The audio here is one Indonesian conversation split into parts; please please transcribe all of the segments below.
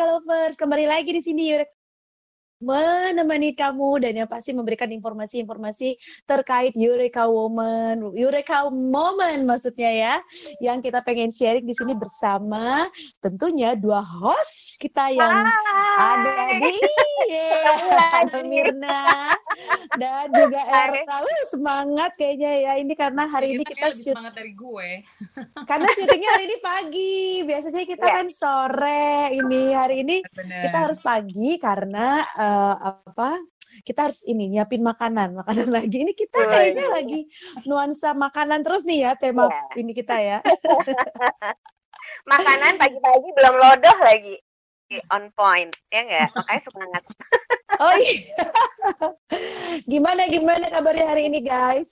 Yurika Lovers? Kembali lagi di sini menemani kamu dan yang pasti memberikan informasi-informasi terkait Eureka Woman, Eureka Moment maksudnya ya, yang kita pengen sharing di sini bersama tentunya dua host kita yang Hai. ada di ada Mirna dan juga Erta. Uh, semangat kayaknya ya ini karena hari ini kita shoot semangat dari gue. Karena syutingnya hari ini pagi, biasanya kita yeah. kan sore. Ini hari ini Bener. kita harus pagi karena uh, uh, apa kita harus ini nyiapin makanan makanan lagi. Ini kita kayaknya lagi nuansa makanan terus nih ya tema yeah. ini kita ya. Makanan pagi-pagi belum lodoh lagi. On point ya enggak makanya semangat. Oh iya. Gimana gimana kabarnya hari ini guys?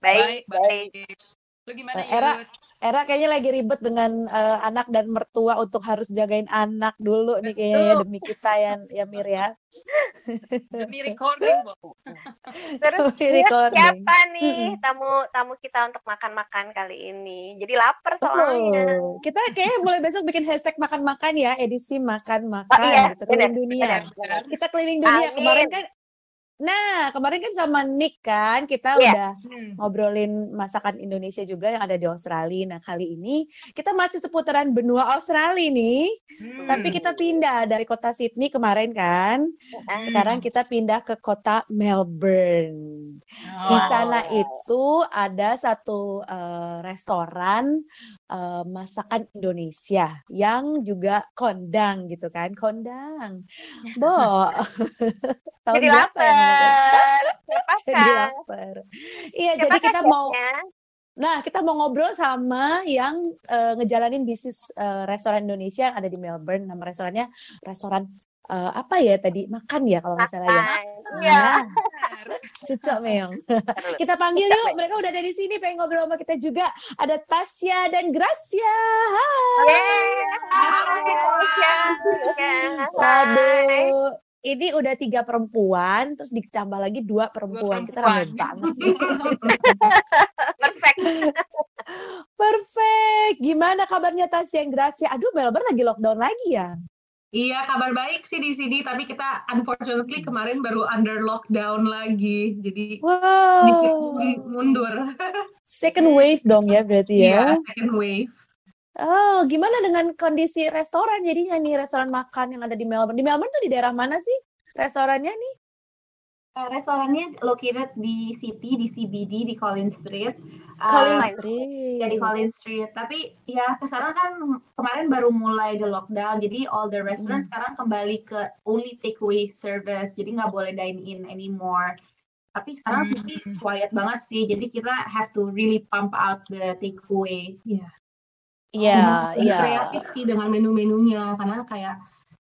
Baik baik, baik. Lu gimana, Era, Era kayaknya lagi ribet dengan uh, anak dan mertua untuk harus jagain anak dulu nih kayaknya demi kita ya, ya Mir ya. Demi recording, Bu. Terus demi recording. siapa nih tamu tamu kita untuk makan-makan kali ini? Jadi lapar soalnya. Oh, kita kayaknya mulai besok bikin hashtag makan-makan ya, edisi makan-makan oh, iya, gitu, keliling dunia. Benar, benar. Kita keliling dunia. Amin. Kemarin kan Nah, kemarin kan sama Nick kan kita yeah. udah hmm. ngobrolin masakan Indonesia juga yang ada di Australia. Nah, kali ini kita masih seputaran benua Australia nih. Hmm. Tapi kita pindah dari kota Sydney kemarin kan. Hmm. Sekarang kita pindah ke kota Melbourne. Oh. Di sana itu ada satu uh, restoran uh, masakan Indonesia yang juga kondang gitu kan. Kondang. Bo. Tahun Jadi lapar. jadi lapar. Iya, jadi kita mau Nah, kita mau ngobrol sama yang uh, ngejalanin bisnis uh, restoran Indonesia yang ada di Melbourne. Nama restorannya restoran uh, apa ya tadi? Makan ya kalau nggak salah ya. Iya. Cocok Meong. kita panggil yuk, mereka udah ada di sini pengen ngobrol sama kita juga. Ada Tasya dan Gracia. Hai. Hai. Aduh ini udah tiga perempuan, terus ditambah lagi dua perempuan. Dua perempuan. Kita ramai banget. Perfect. Perfect. Gimana kabarnya Tasya yang Gracia? Aduh, Melbourne lagi lockdown lagi ya? Iya, kabar baik sih di sini, tapi kita unfortunately kemarin baru under lockdown lagi. Jadi wow. mundur. Second wave dong ya berarti ya? Iya, second wave. Oh, gimana dengan kondisi restoran jadinya nih restoran makan yang ada di Melbourne? Di Melbourne tuh di daerah mana sih restorannya nih? Uh, restorannya located di city di CBD di Collins Street. Collins uh, Street. Ya di Collins Street. Tapi ya sekarang kan kemarin baru mulai the lockdown, jadi all the restaurant hmm. sekarang kembali ke only takeaway service, jadi nggak boleh dine in anymore. Tapi sekarang hmm. sih quiet banget sih, jadi kita have to really pump out the takeaway. Iya. Yeah. Iya, iya. Kreatif sih dengan menu-menunya karena kayak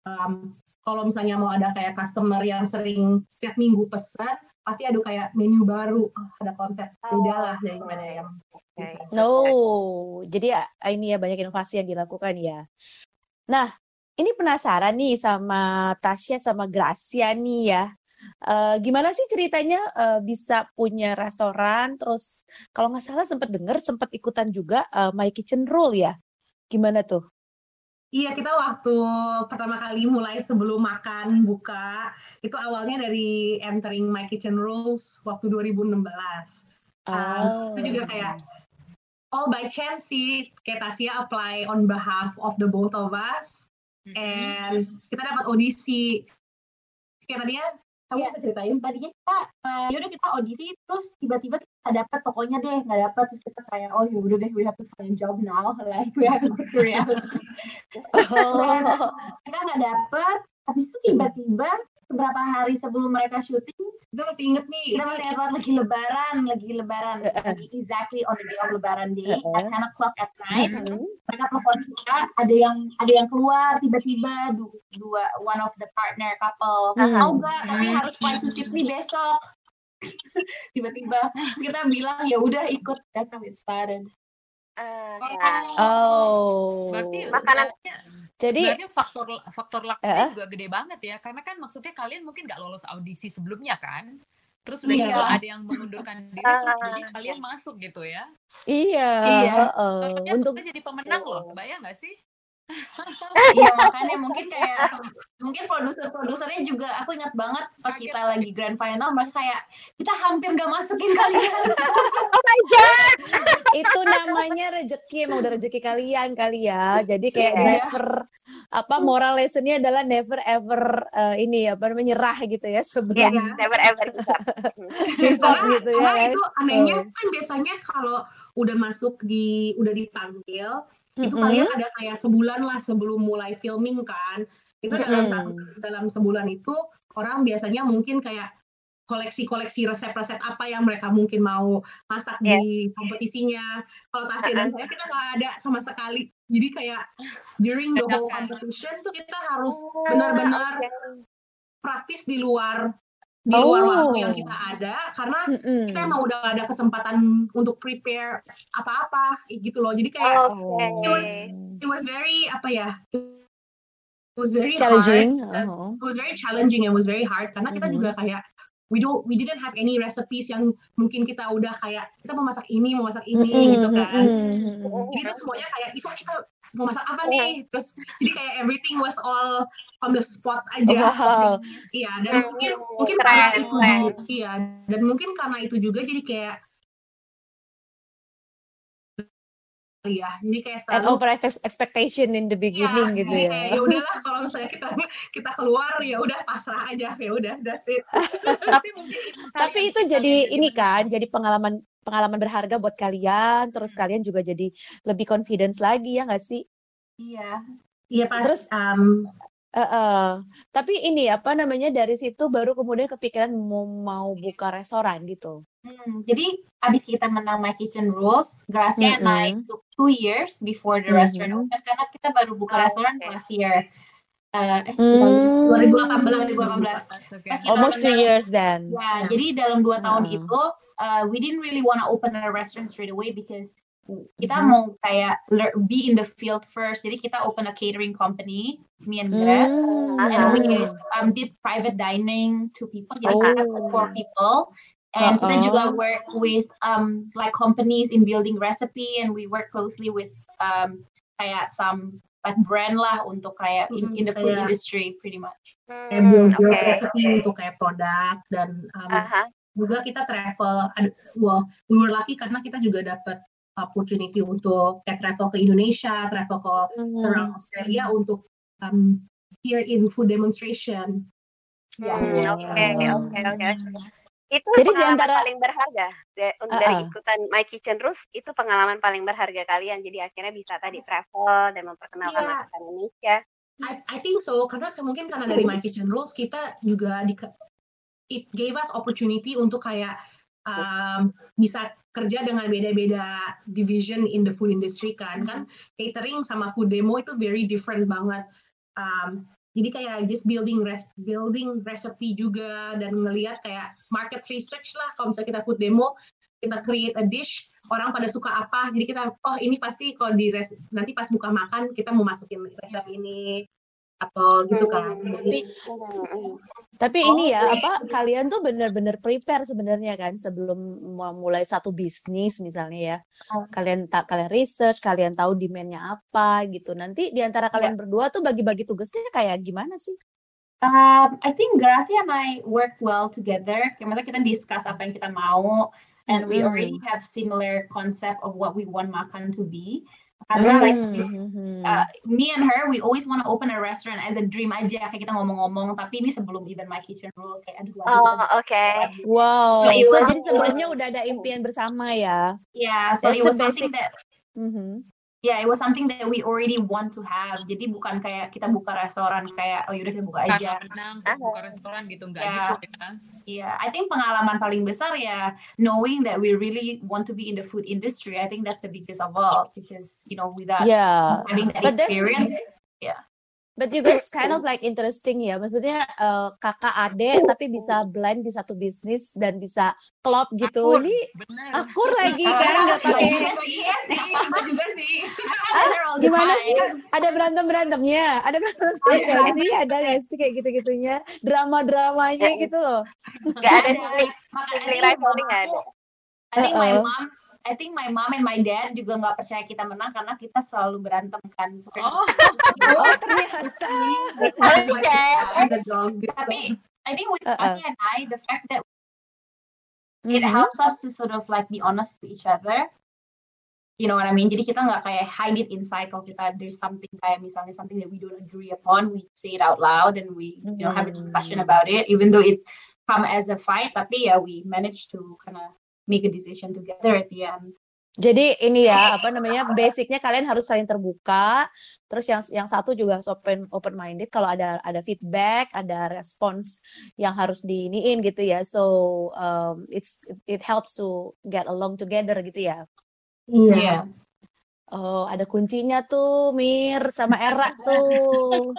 um, kalau misalnya mau ada kayak customer yang sering setiap minggu pesan, pasti ada kayak menu baru, oh, ada konsep beda lah daripada yang bisa. No, jadi ini ya banyak inovasi yang dilakukan ya. Nah, ini penasaran nih sama Tasya sama Gracia nih ya. Uh, gimana sih ceritanya uh, bisa punya restoran terus kalau nggak salah sempat dengar sempat ikutan juga uh, My Kitchen Rule ya gimana tuh? Iya kita waktu pertama kali mulai sebelum makan buka itu awalnya dari entering My Kitchen Rules waktu 2016. Oh. Um, itu juga kayak all by chance sih kayak Tasya apply on behalf of the both of us mm-hmm. and kita dapat audisi kayak tadinya kamu yeah. bisa ceritain tadinya kita uh, yaudah kita audisi terus tiba-tiba kita dapat pokoknya deh nggak dapat terus kita kayak oh yaudah deh we have to find a job now like we have to go to reality oh. kita nggak dapat habis itu tiba-tiba beberapa hari sebelum mereka syuting? Kita masih inget nih kita masih inget lagi lebaran lagi lebaran. Lagi exactly on the day of lebaran day at 10 o'clock at night. Mereka telepon kita ada yang ada yang keluar tiba-tiba dua one of the partner couple. Tahu gak tapi harus fly to Sydney besok. Tiba-tiba. Kita bilang ya udah ikut. That's how it started. Uh, oh, berarti makanannya jadi sebenarnya faktor faktor luck uh, juga gede banget ya karena kan maksudnya kalian mungkin nggak lolos audisi sebelumnya kan? Terus udah gitu ada yang mengundurkan diri terus jadi kalian masuk gitu ya? Iya iya. uh, uh, untuk jadi pemenang loh kebayang nggak sih Iya makanya mungkin kayak mungkin produser-produsernya juga aku ingat banget pas kita lagi grand final mereka kayak kita hampir gak masukin kalian. oh my god. itu namanya rezeki emang udah rezeki kalian kali ya. Jadi kayak yeah. never apa moral lessonnya adalah never ever uh, ini apa namanya nyerah gitu ya sebelum yeah, never ever gitu ya. Karena kan? itu anehnya kan biasanya kalau udah masuk di udah dipanggil itu mm -hmm. kalian ada kayak sebulan lah sebelum mulai filming kan itu mm -hmm. dalam satu, dalam sebulan itu orang biasanya mungkin kayak koleksi-koleksi resep-resep apa yang mereka mungkin mau masak yeah. di kompetisinya. Kalau Tasya dan saya kita nggak ada sama sekali. Jadi kayak during the whole competition tuh kita harus oh, benar-benar okay. praktis di luar di luar oh. waktu yang kita ada karena mm -hmm. kita emang udah ada kesempatan untuk prepare apa-apa gitu loh jadi kayak okay. it was it was very apa ya it was very challenging hard. Uh-huh. it was very challenging and was very hard karena kita mm -hmm. juga kayak we don't we didn't have any recipes yang mungkin kita udah kayak kita mau masak ini mau masak ini mm -hmm. gitu kan mm -hmm. jadi itu semuanya kayak bisa kita mau masak apa nih? Terus jadi kayak everything was all on the spot aja. Wow. iya dan hmm, mungkin mungkin keren, karena itu iya dan mungkin karena itu juga jadi kayak ya jadi kayak selalu, and over expectation in the beginning ya, gitu ya. kayak, ya udahlah kalau misalnya kita kita keluar ya udah pasrah aja. Ya udah that's it. Tapi mungkin tapi itu jadi ini kan jadi pengalaman pengalaman berharga buat kalian terus hmm. kalian juga jadi lebih confidence lagi ya nggak sih iya iya pas terus um, uh, uh, tapi ini apa namanya dari situ baru kemudian kepikiran mau mau buka restoran gitu hmm, jadi abis kita menang My Kitchen Rules Gracia mm -hmm. naik two years before the mm -hmm. restaurant open karena kita baru buka oh, restoran okay. last year Uh, eh, hmm. 2018 2018 almost two years then ya yeah. jadi dalam dua tahun uh. itu uh, we didn't really want to open a restaurant straight away because kita mm-hmm. mau kayak be in the field first. Jadi kita open a catering company, me and Grace, mm-hmm. and we used um, did private dining to people. Jadi oh. kita for people. And uh-huh. kita juga work with um, like companies in building recipe, and we work closely with um, kayak some like brand lah untuk kayak in, in the food kayak, industry pretty much. Kayak build, build okay. recipe untuk kayak produk dan um, uh-huh juga kita travel well we were lucky karena kita juga dapat opportunity untuk kayak travel ke Indonesia travel ke hmm. surround Australia untuk um, here in food demonstration hmm, oke oke oke itu Jadi pengalaman antara... paling berharga. Dari, uh -uh. dari ikutan My Kitchen Rules itu pengalaman paling berharga kalian. Jadi akhirnya bisa tadi travel dan memperkenalkan yeah. masakan Indonesia. I, I think so. Karena mungkin karena dari My Kitchen Rules kita juga di, it gave us opportunity untuk kayak um, bisa kerja dengan beda-beda division in the food industry kan. Kan catering sama food demo itu very different banget. Um, jadi kayak just building res building recipe juga dan ngelihat kayak market research lah. Kalau misalnya kita food demo kita create a dish orang pada suka apa. Jadi kita oh ini pasti kalau di nanti pas buka makan kita mau masukin resep ini atau gitu kan. Tapi, tapi oh, ini ya apa kalian tuh benar-benar prepare sebenarnya kan sebelum memulai satu bisnis misalnya ya. Oh. Kalian tak kalian research, kalian tahu demandnya apa gitu. Nanti di antara kalian yeah. berdua tuh bagi-bagi tugasnya kayak gimana sih? Um, I think Gracia and I work well together. Kayak kita discuss apa yang kita mau, and mm -hmm. we already have similar concept of what we want makan to be. Karena mm. like this, uh, me and her, we always want to open a restaurant as a dream aja. Kayak kita ngomong-ngomong, tapi ini sebelum even my kitchen rules kayak aduh. Oh, oke. Okay. Wow. So, so jadi sebelumnya udah ada impian bersama ya? Yeah, so That's it was something that. Mm -hmm yeah, it was something that we already want to have. Jadi bukan kayak kita buka restoran kayak oh yaudah kita buka aja. Nah, buka restoran gitu enggak yeah. gitu ya. Yeah, I think pengalaman paling besar ya knowing that we really want to be in the food industry. I think that's the biggest of all because you know without yeah. having that experience, yeah. But you guys kind of like interesting ya. Maksudnya uh, kakak adik tapi bisa blend di satu bisnis dan bisa klop gitu. Akur, Ini bener. akur lagi kan nggak pakai. Iya sih, juga sih. Ah, gimana sih? Ada berantem berantemnya, ada berantem sih? Ada nggak sih kayak gitu gitunya? Drama dramanya gitu loh. Gak ada rivalry nggak ada. I think my mom I think my mom and my dad juga nggak percaya kita menang karena kita selalu berantem kan. Oh, oh ternyata. Tapi I think with uh -uh. and I, the fact that it mm -hmm. helps us to sort of like be honest with each other. You know what I mean? Jadi kita nggak kayak hide it inside kalau kita there's something kayak misalnya something that we don't agree upon, we say it out loud and we you know have a discussion about it, even though it's come as a fight. Tapi ya we manage to kind of make a decision together at the end. Jadi ini ya apa namanya basicnya kalian harus saling terbuka. Terus yang yang satu juga harus open open minded kalau ada ada feedback, ada respons yang harus diiniin gitu ya. So um, it's it helps to get along together gitu ya. Iya. Yeah. Oh, ada kuncinya tuh, Mir sama Era tuh.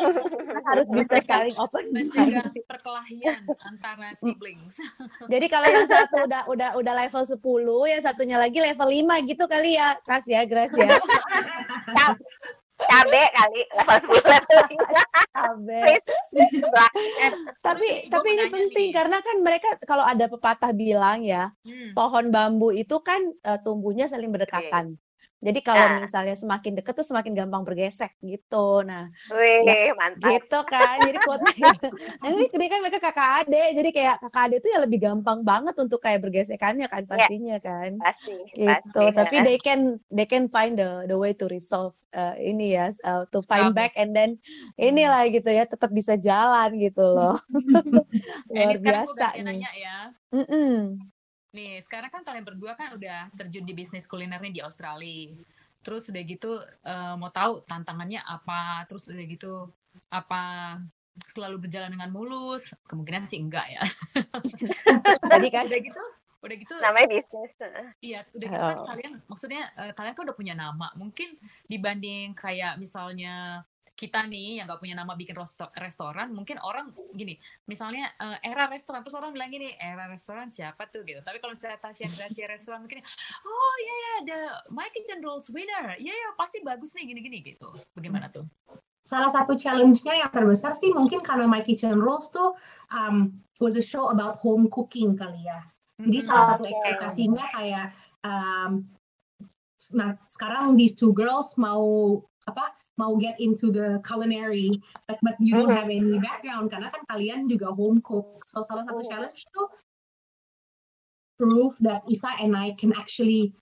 Harus bisa saling open mencegah perkelahian antara siblings. Jadi kalau yang satu udah udah udah level 10, yang satunya lagi level 5 gitu kali ya, Kas ya, Grace ya. cabe kali level 10 level cabe tapi tapi ini penting nih. karena kan mereka kalau ada pepatah bilang ya hmm. pohon bambu itu kan uh, tumbuhnya saling berdekatan jadi kalau nah. misalnya semakin deket tuh semakin gampang bergesek gitu. Nah, Wih, ya, mantap. gitu kan. Jadi quote gitu. Nah, ini, kan mereka kakak adik. Jadi kayak kakak adik itu ya lebih gampang banget untuk kayak bergesekannya kan ya, pastinya ya, kan. Pasti. Gitu. Pasti, Tapi ya. they can they can find the the way to resolve uh, ini ya, uh, to find okay. back and then inilah gitu ya, tetap bisa jalan gitu loh. Luar biasa nih. Nanya ya. Mm -mm. Nih, sekarang kan kalian berdua kan udah terjun di bisnis kulinernya di Australia. Terus udah gitu uh, mau tahu tantangannya apa? Terus udah gitu apa selalu berjalan dengan mulus? Kemungkinan sih enggak ya. Tadi kan udah gitu udah gitu namanya bisnis iya udah gitu kan kalian maksudnya uh, kalian kan udah punya nama mungkin dibanding kayak misalnya kita nih yang nggak punya nama bikin restoran mungkin orang gini misalnya uh, era restoran terus orang bilang gini era restoran siapa tuh? Gitu. Tapi kalau misalnya Tasya Gracia restoran mungkin oh iya ya the My Kitchen Rules winner. Iya ya pasti bagus nih gini-gini gitu. Bagaimana tuh? Salah satu challenge-nya yang terbesar sih mungkin karena My Kitchen Rules tuh um, was a show about home cooking kali ya. Jadi mm-hmm. salah satu ekspektasinya kayak um, nah sekarang these two girls mau apa mau get into the culinary but, but you don't have any background. Karena kan kalian juga home cook. So salah satu oh. challenge tuh prove that Isa and I can actually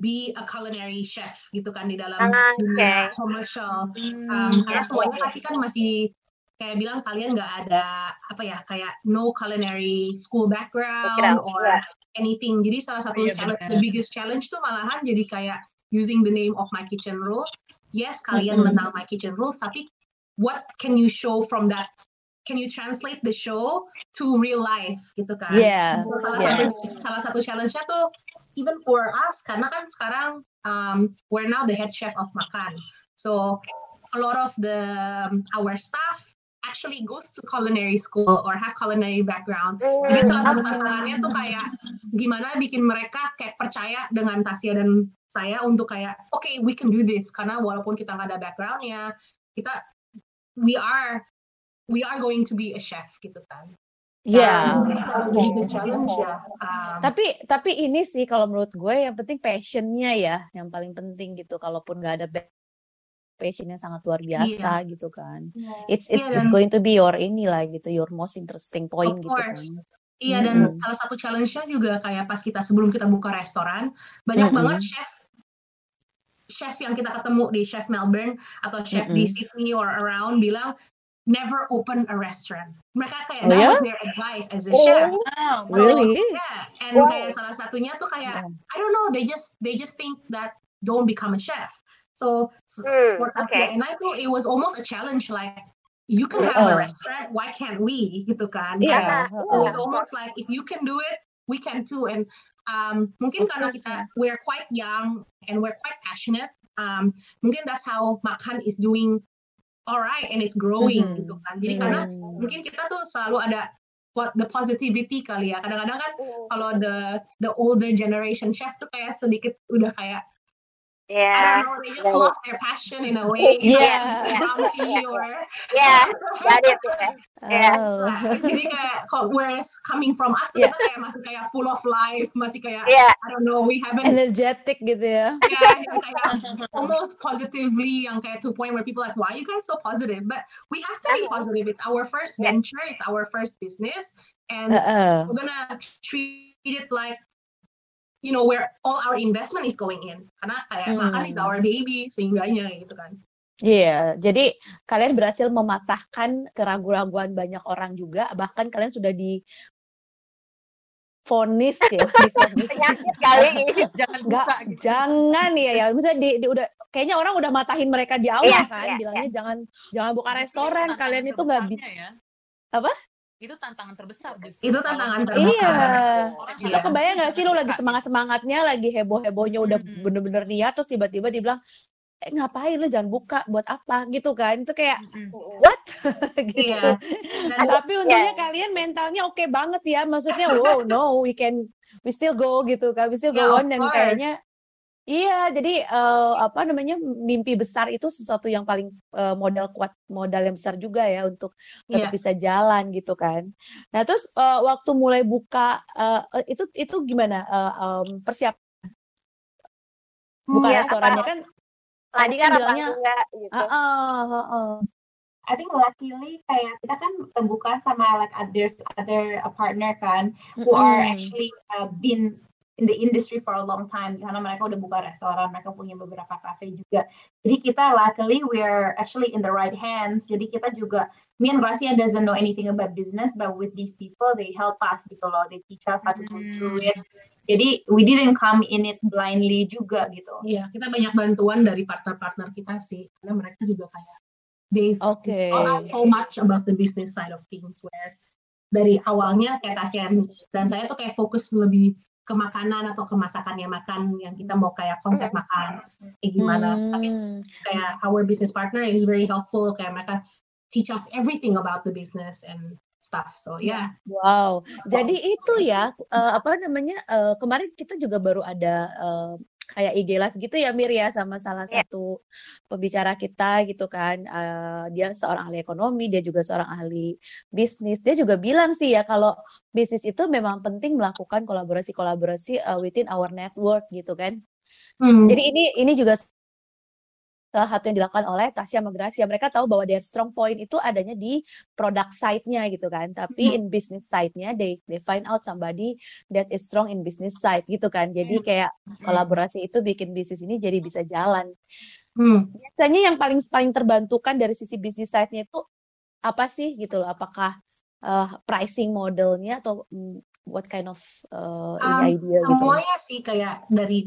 be a culinary chef gitu kan di dalam ah, dunia commercial. Hmm, um, karena semuanya pasti kan masih kayak bilang kalian nggak ada apa ya kayak no culinary school background or anything. Jadi salah satu oh, challenge, the biggest challenge tuh malahan jadi kayak using the name of my kitchen rules yes kalian mm-hmm. menang my kitchen rules tapi what can you show from that can you translate the show to real life gitu kan yeah salah yeah. satu salah satu challenge-nya tuh even for us karena kan sekarang um, we're now the head chef of makan so a lot of the um, our staff actually goes to culinary school or have culinary background. Jadi salah satu tantangannya tuh kayak gimana bikin mereka kayak percaya dengan Tasya dan saya untuk kayak oke okay, we can do this karena walaupun kita nggak ada backgroundnya kita we are we are going to be a chef gitu kan. Iya. Yeah. challenge ya. Um, tapi tapi ini sih kalau menurut gue yang penting passionnya ya yang paling penting gitu. Kalaupun nggak ada passionnya sangat luar biasa yeah. gitu kan. Yeah. It's it's, yeah, it's going to be your inilah gitu your most interesting point gitu kan. Iya dan hmm. salah satu challenge-nya juga kayak pas kita sebelum kita buka restoran banyak hmm. banget chef chef yang kita ketemu di chef Melbourne atau chef mm -hmm. di Sydney or around bilang never open a restaurant. Mereka kayak oh, that yeah? was their advice as a oh, chef. Wow. Really? Yeah, and wow. kayak salah satunya tuh kayak yeah. I don't know, they just they just think that don't become a chef. So mm, for okay. and I thought it was almost a challenge like you can have uh. a restaurant, why can't we? Gitu kan. Yeah. It was almost like if you can do it, we can too. And um, mungkin karena kita we're quite young and we're quite passionate um, mungkin that's how makan is doing alright and it's growing mm -hmm. gitu kan jadi mm -hmm. karena mungkin kita tuh selalu ada what the positivity kali ya kadang-kadang kan mm. kalau the the older generation chef tuh kayak sedikit udah kayak Yeah. I don't know, they just lost their passion in a way. Yeah. or yeah, got it. Yeah. Oh. Nah, jadi kayak kok- whereas coming from us tuh Yeah. kita kayak masih kayak full of life, masih kayak Yeah. I don't know, we haven't Energetic gitu ya. yeah, yang kayak almost positively yang kayak to a point where people are like why are you guys so positive but we have to be positive it's our first Yeah. venture it's our first business and Heeh. we're gonna treat it like you know where all our investment is going in karena kayak Hmm. makan is our baby sehingganya gitu kan Iya, jadi kalian berhasil mematahkan keraguan-raguan banyak orang juga, bahkan kalian sudah di vonis ya. Penyakit kali. Jangan Nggak, buka gitu. jangan ya ya. Misalnya di, di udah kayaknya orang udah matahin mereka di awal Iya, kan, iya, bilangnya jangan jangan buka restoran. Kalian itu nggak bisa. ya. Apa? Itu tantangan terbesar justru. Itu tantangan misalnya Iya. Lo sudah kebayang gak sih lo lagi buka, semangat semangatnya, lagi heboh hebohnya, udah Mm-mm. bener-bener niat, terus tiba-tiba dibilang, eh ngapain lo jangan buka, buat apa gitu kan? Itu kayak Mm-mm. what? gitu. Iya. Dan Tapi untungnya kalian mentalnya oke banget ya, maksudnya wow no we can we still go gitu kan, we still Yeah, go on dan kayaknya Iya, jadi eh, apa namanya mimpi besar itu sesuatu yang paling eh, modal kuat, modal yang besar juga ya untuk tetap Iya. bisa jalan gitu kan. Nah terus eh, waktu mulai buka eh, itu itu gimana eh, em, persiapan buka Iya, restorannya kan? Tadi kan bilangnya, enggak gitu. I think luckily kayak kita kan bukan sama like others other uh, partner kan who are Mm-mm. actually uh, been in the industry for a long time karena mereka udah buka restoran mereka punya beberapa cafe juga. Jadi kita luckily we are actually in the right hands. Jadi kita juga me and Gracia doesn't know anything about business but with these people they help us gitu loh. They teach us how to go through it. Jadi we didn't come in it blindly juga gitu. Iya, kita banyak bantuan dari partner-partner kita sih, karena mereka juga kayak they've Oke. taught us so much about the business side of things. Whereas dari awalnya kayak Tasya dan saya tuh kayak fokus lebih ke makanan atau ke masakannya makan yang kita mau kayak konsep makan kayak gimana. Tapi Hmm. kayak our business partner is very helpful kayak mereka teach us everything about the business and stuff. So yeah. Wow, jadi itu ya eh, apa namanya eh, kemarin kita juga baru ada eh, kayak IG live gitu ya Mir ya sama salah Iya. satu pembicara kita gitu kan Eh, dia seorang ahli ekonomi dia juga seorang ahli bisnis dia juga bilang sih ya kalau bisnis itu memang penting melakukan kolaborasi-kolaborasi eh, within our network gitu kan Hmm. jadi ini ini juga salah satu yang dilakukan oleh Tasya sama Gracia. Mereka tahu bahwa their strong point itu adanya di product side-nya gitu kan. Tapi in business side-nya they they find out somebody that is strong in business side gitu kan. Jadi kayak kolaborasi itu bikin bisnis ini jadi bisa jalan. Hmm. Biasanya yang paling paling terbantukan dari sisi bisnis side-nya itu apa sih gitu loh? Apakah uh, pricing modelnya atau mm, what kind of uh, Um, idea gitu? Semuanya sih kayak dari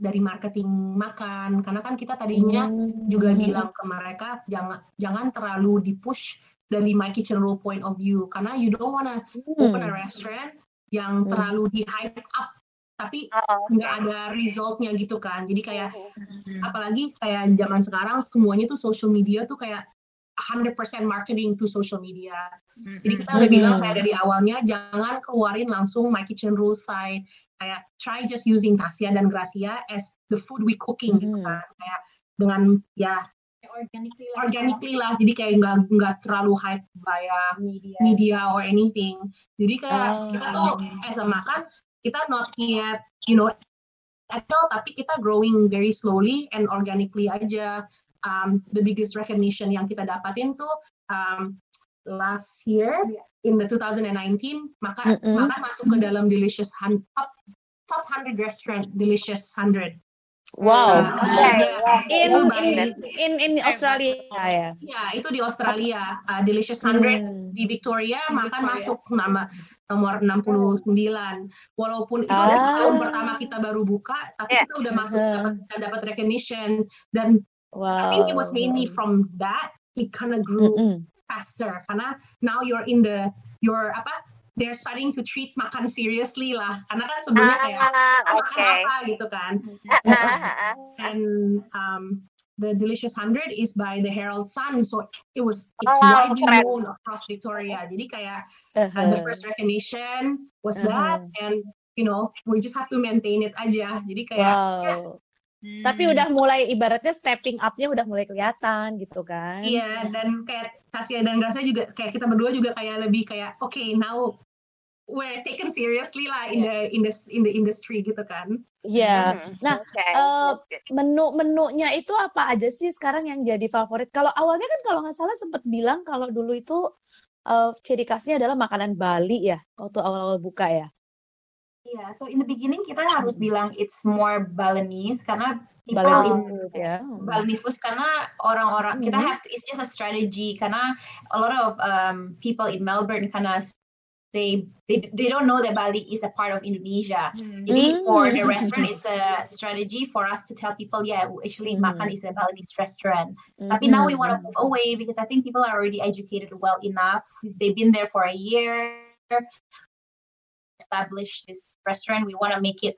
dari marketing makan karena kan kita tadinya Hmm. juga bilang ke mereka jangan jangan terlalu di push dari my kitchen rule point of view karena you don't wanna open a Hmm. restaurant yang Hmm. terlalu di hype up tapi Oh, nggak ada resultnya gitu kan jadi kayak Hmm. apalagi kayak zaman sekarang semuanya tuh social media tuh kayak 100% marketing to social media. Jadi kita udah bilang kayak dari awalnya jangan keluarin langsung my kitchen rule side. Kayak try just using Tasya dan Gracia as the food we cooking gitu Mhm. kan. Kayak dengan ya organically organically lah. Jadi kayak nggak nggak terlalu hype via media. media or anything. Jadi kayak Oh. kita tuh as a makan kita not yet you know actual tapi kita growing very slowly and organically aja um, the biggest recognition yang kita dapatin tuh um, last year Yeah. in the 2019 maka Mm-mm. makan masuk ke dalam delicious hun- top top 100 restaurant delicious 100 Wow. Nah, Okay, wow. In itu in in in Australia ya. ya itu di Australia uh, delicious 100 Hmm. di Victoria Di makan Victoria. masuk nama nomor 69 walaupun itu Ah. tahun pertama kita baru buka tapi Yeah. kita udah masuk dapat kita dapat recognition dan Wow. I think it was mainly from that it kind of grew Mm-mm. faster karena now you're in the you're apa they're starting to treat makan seriously lah karena kan sebelumnya kayak Ah, "Ah, makan apa gitu kan Ah, ah, ah. and um, the delicious 100 is by the Herald Sun so it was it's Oh, widely keren. known across Victoria jadi kayak uh, the Uh-huh. first recognition was Uh-huh. that and you know we just have to maintain it aja jadi kayak ya, Wow. Hmm. Tapi udah mulai ibaratnya stepping up-nya udah mulai kelihatan gitu kan. Iya, dan kayak Tasya dan Garza juga kayak kita berdua juga kayak lebih kayak oke okay, now we're taken seriously lah in the in the in the industry gitu kan. Iya. Yeah. Hmm, nah, okay. uh, menu-menunya itu apa aja sih sekarang yang jadi favorit? Kalau awalnya kan kalau nggak salah sempat bilang kalau dulu itu uh, ciri khasnya adalah makanan Bali ya waktu awal-awal buka ya. Yeah, so in the beginning kita harus bilang it's more Balinese karena people Balinese food, yeah. Balinese food karena orang-orang mm -hmm. kita have to, it's just a strategy karena a lot of um, people in Melbourne karena they they, they don't know that Bali is a part of Indonesia. Mm. Jadi for the restaurant it's a strategy for us to tell people yeah actually mm. makan is a Balinese restaurant. Mm. Tapi now we want to move away because I think people are already educated well enough. They've been there for a year establish this restaurant, we want to make it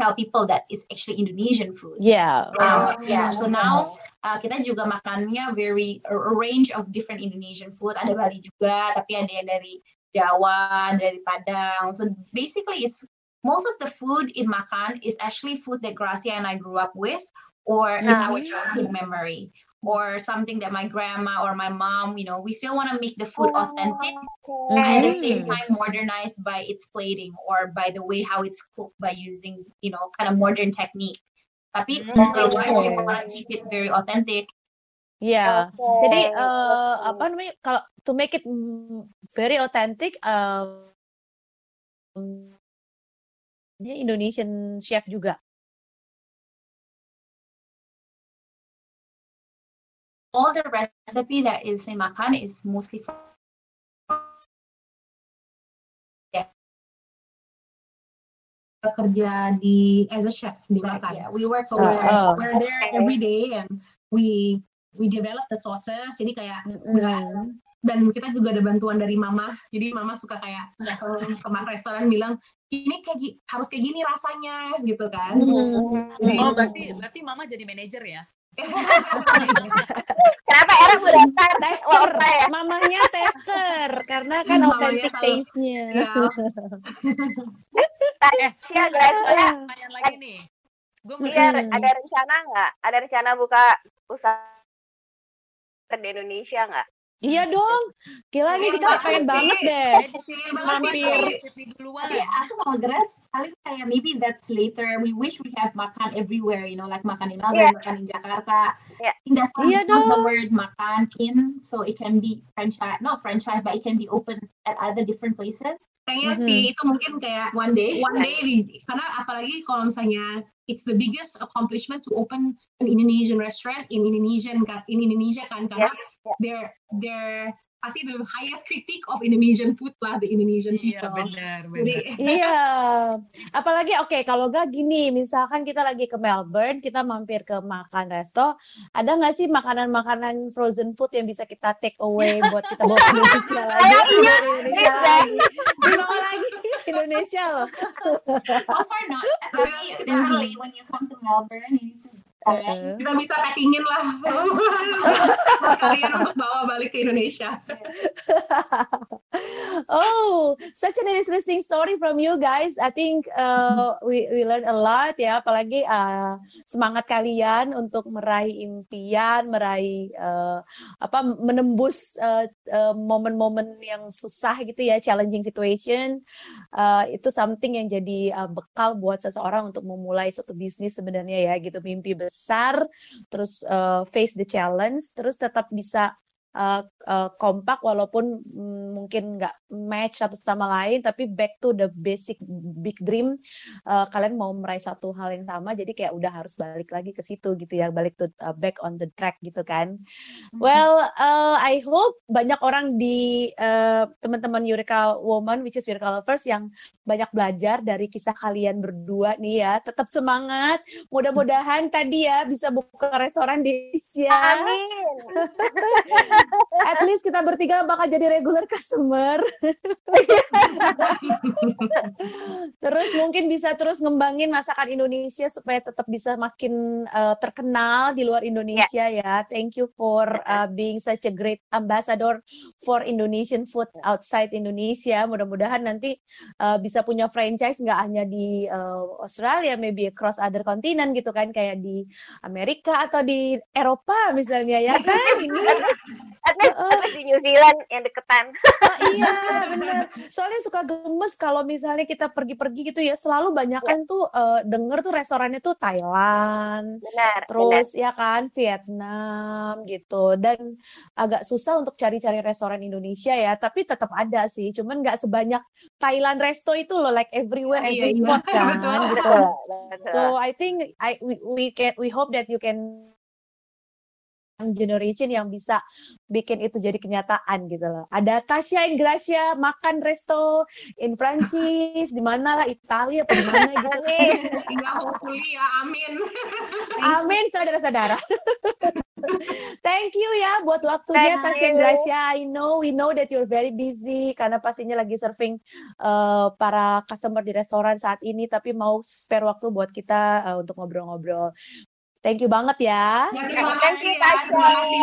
tell people that it's actually Indonesian food. Yeah. Uh, yeah. So now uh, kita juga makannya very a range of different Indonesian food. Ada Bali juga, tapi ada yang dari Jawa, dari Padang. So basically, it's most of the food in makan is actually food that Gracia and I grew up with, or is our childhood memory or something that my grandma or my mom, you know, we still want to make the food authentic mm-hmm. at the same time modernized by its plating or by the way how it's cooked by using, you know, kind of modern technique. Tapi mm-hmm. wise we want to keep it very authentic. Yeah. Okay. Jadi uh, apa namanya kalau to make it very authentic um, dia Indonesian chef juga. All the recipe that is in makan is mostly from kerja di as a chef di makan. Yeah, we work so we're, oh. we're there every day and we we develop the sauces. Jadi kayak mm. dan kita juga ada bantuan dari mama. Jadi mama suka kayak ke, restoran bilang ini kayak harus kayak gini rasanya gitu kan. Mm. Oh berarti berarti mama jadi manajer ya? Kenapa Era udah tester? ya? Mamanya tester karena kan authentic taste-nya. Ya. eh, ya guys, ya. lagi nih. Gue iya, ada rencana nggak? Ada rencana buka usaha di Indonesia nggak? Iya dong. Gila nih kita pengen banget deh. Mampir. Tapi aku mau dress paling kayak maybe that's later. We wish we have makan everywhere, you know, like makan di Melbourne, yeah. makan di Jakarta. Yeah. I think that's yeah, the word makan in, so it can be franchise, not franchise, but it can be open at other different places. Kayaknya mm -hmm. sih itu mungkin kayak one day, one day di, karena apalagi kalau misalnya it's the biggest accomplishment to open an Indonesian restaurant in Indonesian in Indonesia kan karena yeah, yeah. they're they're pasti the highest critic of Indonesian food lah the Indonesian iya, people. Iya benar, benar. iya. Apalagi oke okay, kalau gak gini, misalkan kita lagi ke Melbourne, kita mampir ke makan resto, ada nggak sih makanan-makanan frozen food yang bisa kita take away buat kita bawa ke Indonesia lagi? Iya, Indonesia lagi. Lagi Indonesia so far not. Tapi definitely when you come to Melbourne, you Uh, kita bisa packingin lah kalian untuk bawa balik ke Indonesia. oh, such an interesting story from you guys. I think uh, we we learn a lot ya, apalagi uh, semangat kalian untuk meraih impian, meraih uh, apa menembus momen-momen uh, uh, yang susah gitu ya, challenging situation. Uh, itu something yang jadi uh, bekal buat seseorang untuk memulai suatu bisnis sebenarnya ya, gitu mimpi besar besar, terus uh, face the challenge, terus tetap bisa uh, uh, kompak walaupun mungkin nggak match satu sama lain tapi back to the basic big dream uh, kalian mau meraih satu hal yang sama jadi kayak udah harus balik lagi ke situ gitu ya balik to uh, back on the track gitu kan. Mm-hmm. well uh, I hope banyak orang di uh, teman-teman Eureka Woman which is Eureka Lovers yang banyak belajar dari kisah kalian berdua nih ya. Tetap semangat. Mudah-mudahan tadi ya bisa buka restoran di Asia Amin at least kita bertiga bakal jadi regular customer. terus mungkin bisa terus ngembangin masakan Indonesia supaya tetap bisa makin uh, terkenal di luar Indonesia yeah. ya. Thank you for uh, being such a great ambassador for Indonesian food outside Indonesia. Mudah-mudahan nanti uh, bisa punya franchise nggak hanya di uh, Australia, maybe across other continent gitu kan, kayak di Amerika atau di Eropa misalnya ya kan ini at least, uh, at least di New Zealand yang deketan. Uh, iya benar soalnya suka gemes kalau misalnya kita pergi-pergi gitu ya selalu banyak kan tuh uh, denger tuh restorannya tuh Thailand benar terus benar. ya kan Vietnam gitu. Dan agak susah untuk cari-cari restoran Indonesia ya tapi tetap ada sih. Cuman nggak sebanyak Thailand resto itu loh like everywhere iya, every iya, spot iya. kan betul, gitu. so I think I we, we can we hope that you can generation yang bisa bikin itu jadi kenyataan gitu loh. Ada Tasya Ingracia makan resto in Prancis, di mana lah Italia apa di mana gitu. Iya, hopefully ya, amin. amin saudara-saudara. Thank you ya buat waktunya Tasya Ingracia. I know we know that you're very busy karena pastinya lagi serving uh, para customer di restoran saat ini tapi mau spare waktu buat kita uh, untuk ngobrol-ngobrol. Thank you banget ya. ya terima kasih ya. Terima kasih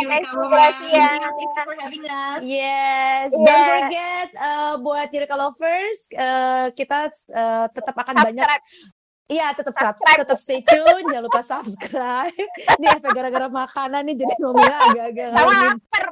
Gracia. Thanks for having us. Yes. Yeah. Don't forget uh, buat Eureka Lovers, uh, kita uh, tetap akan Subscribe. banyak Iya, tetap subscribe, tetap stay tune, jangan lupa subscribe. Ini efek gara-gara makanan nih jadi ngomongnya agak-agak lapar.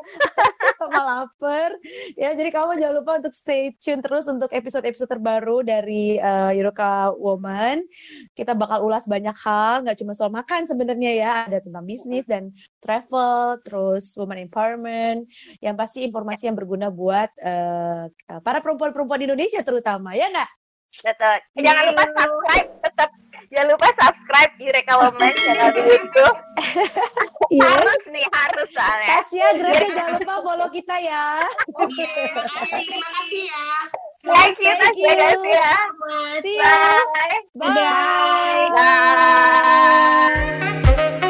Sama lapar. Ya, jadi kamu jangan lupa untuk stay tune terus untuk episode-episode terbaru dari uh, Euroka Woman. Kita bakal ulas banyak hal, nggak cuma soal makan sebenarnya ya, ada tentang bisnis dan travel, terus woman empowerment, yang pasti informasi yang berguna buat uh, para perempuan-perempuan Indonesia terutama, ya nggak? Betul. Jangan lupa subscribe jangan lupa subscribe Eureka Woman channel di YouTube. yes. Harus nih, harus soalnya. Kasih ya Grace, jangan lupa follow kita ya. Oke, okay. terima kasih ya. Thank you, thank you. Thank you. See you. Bye. Bye. Bye. Bye.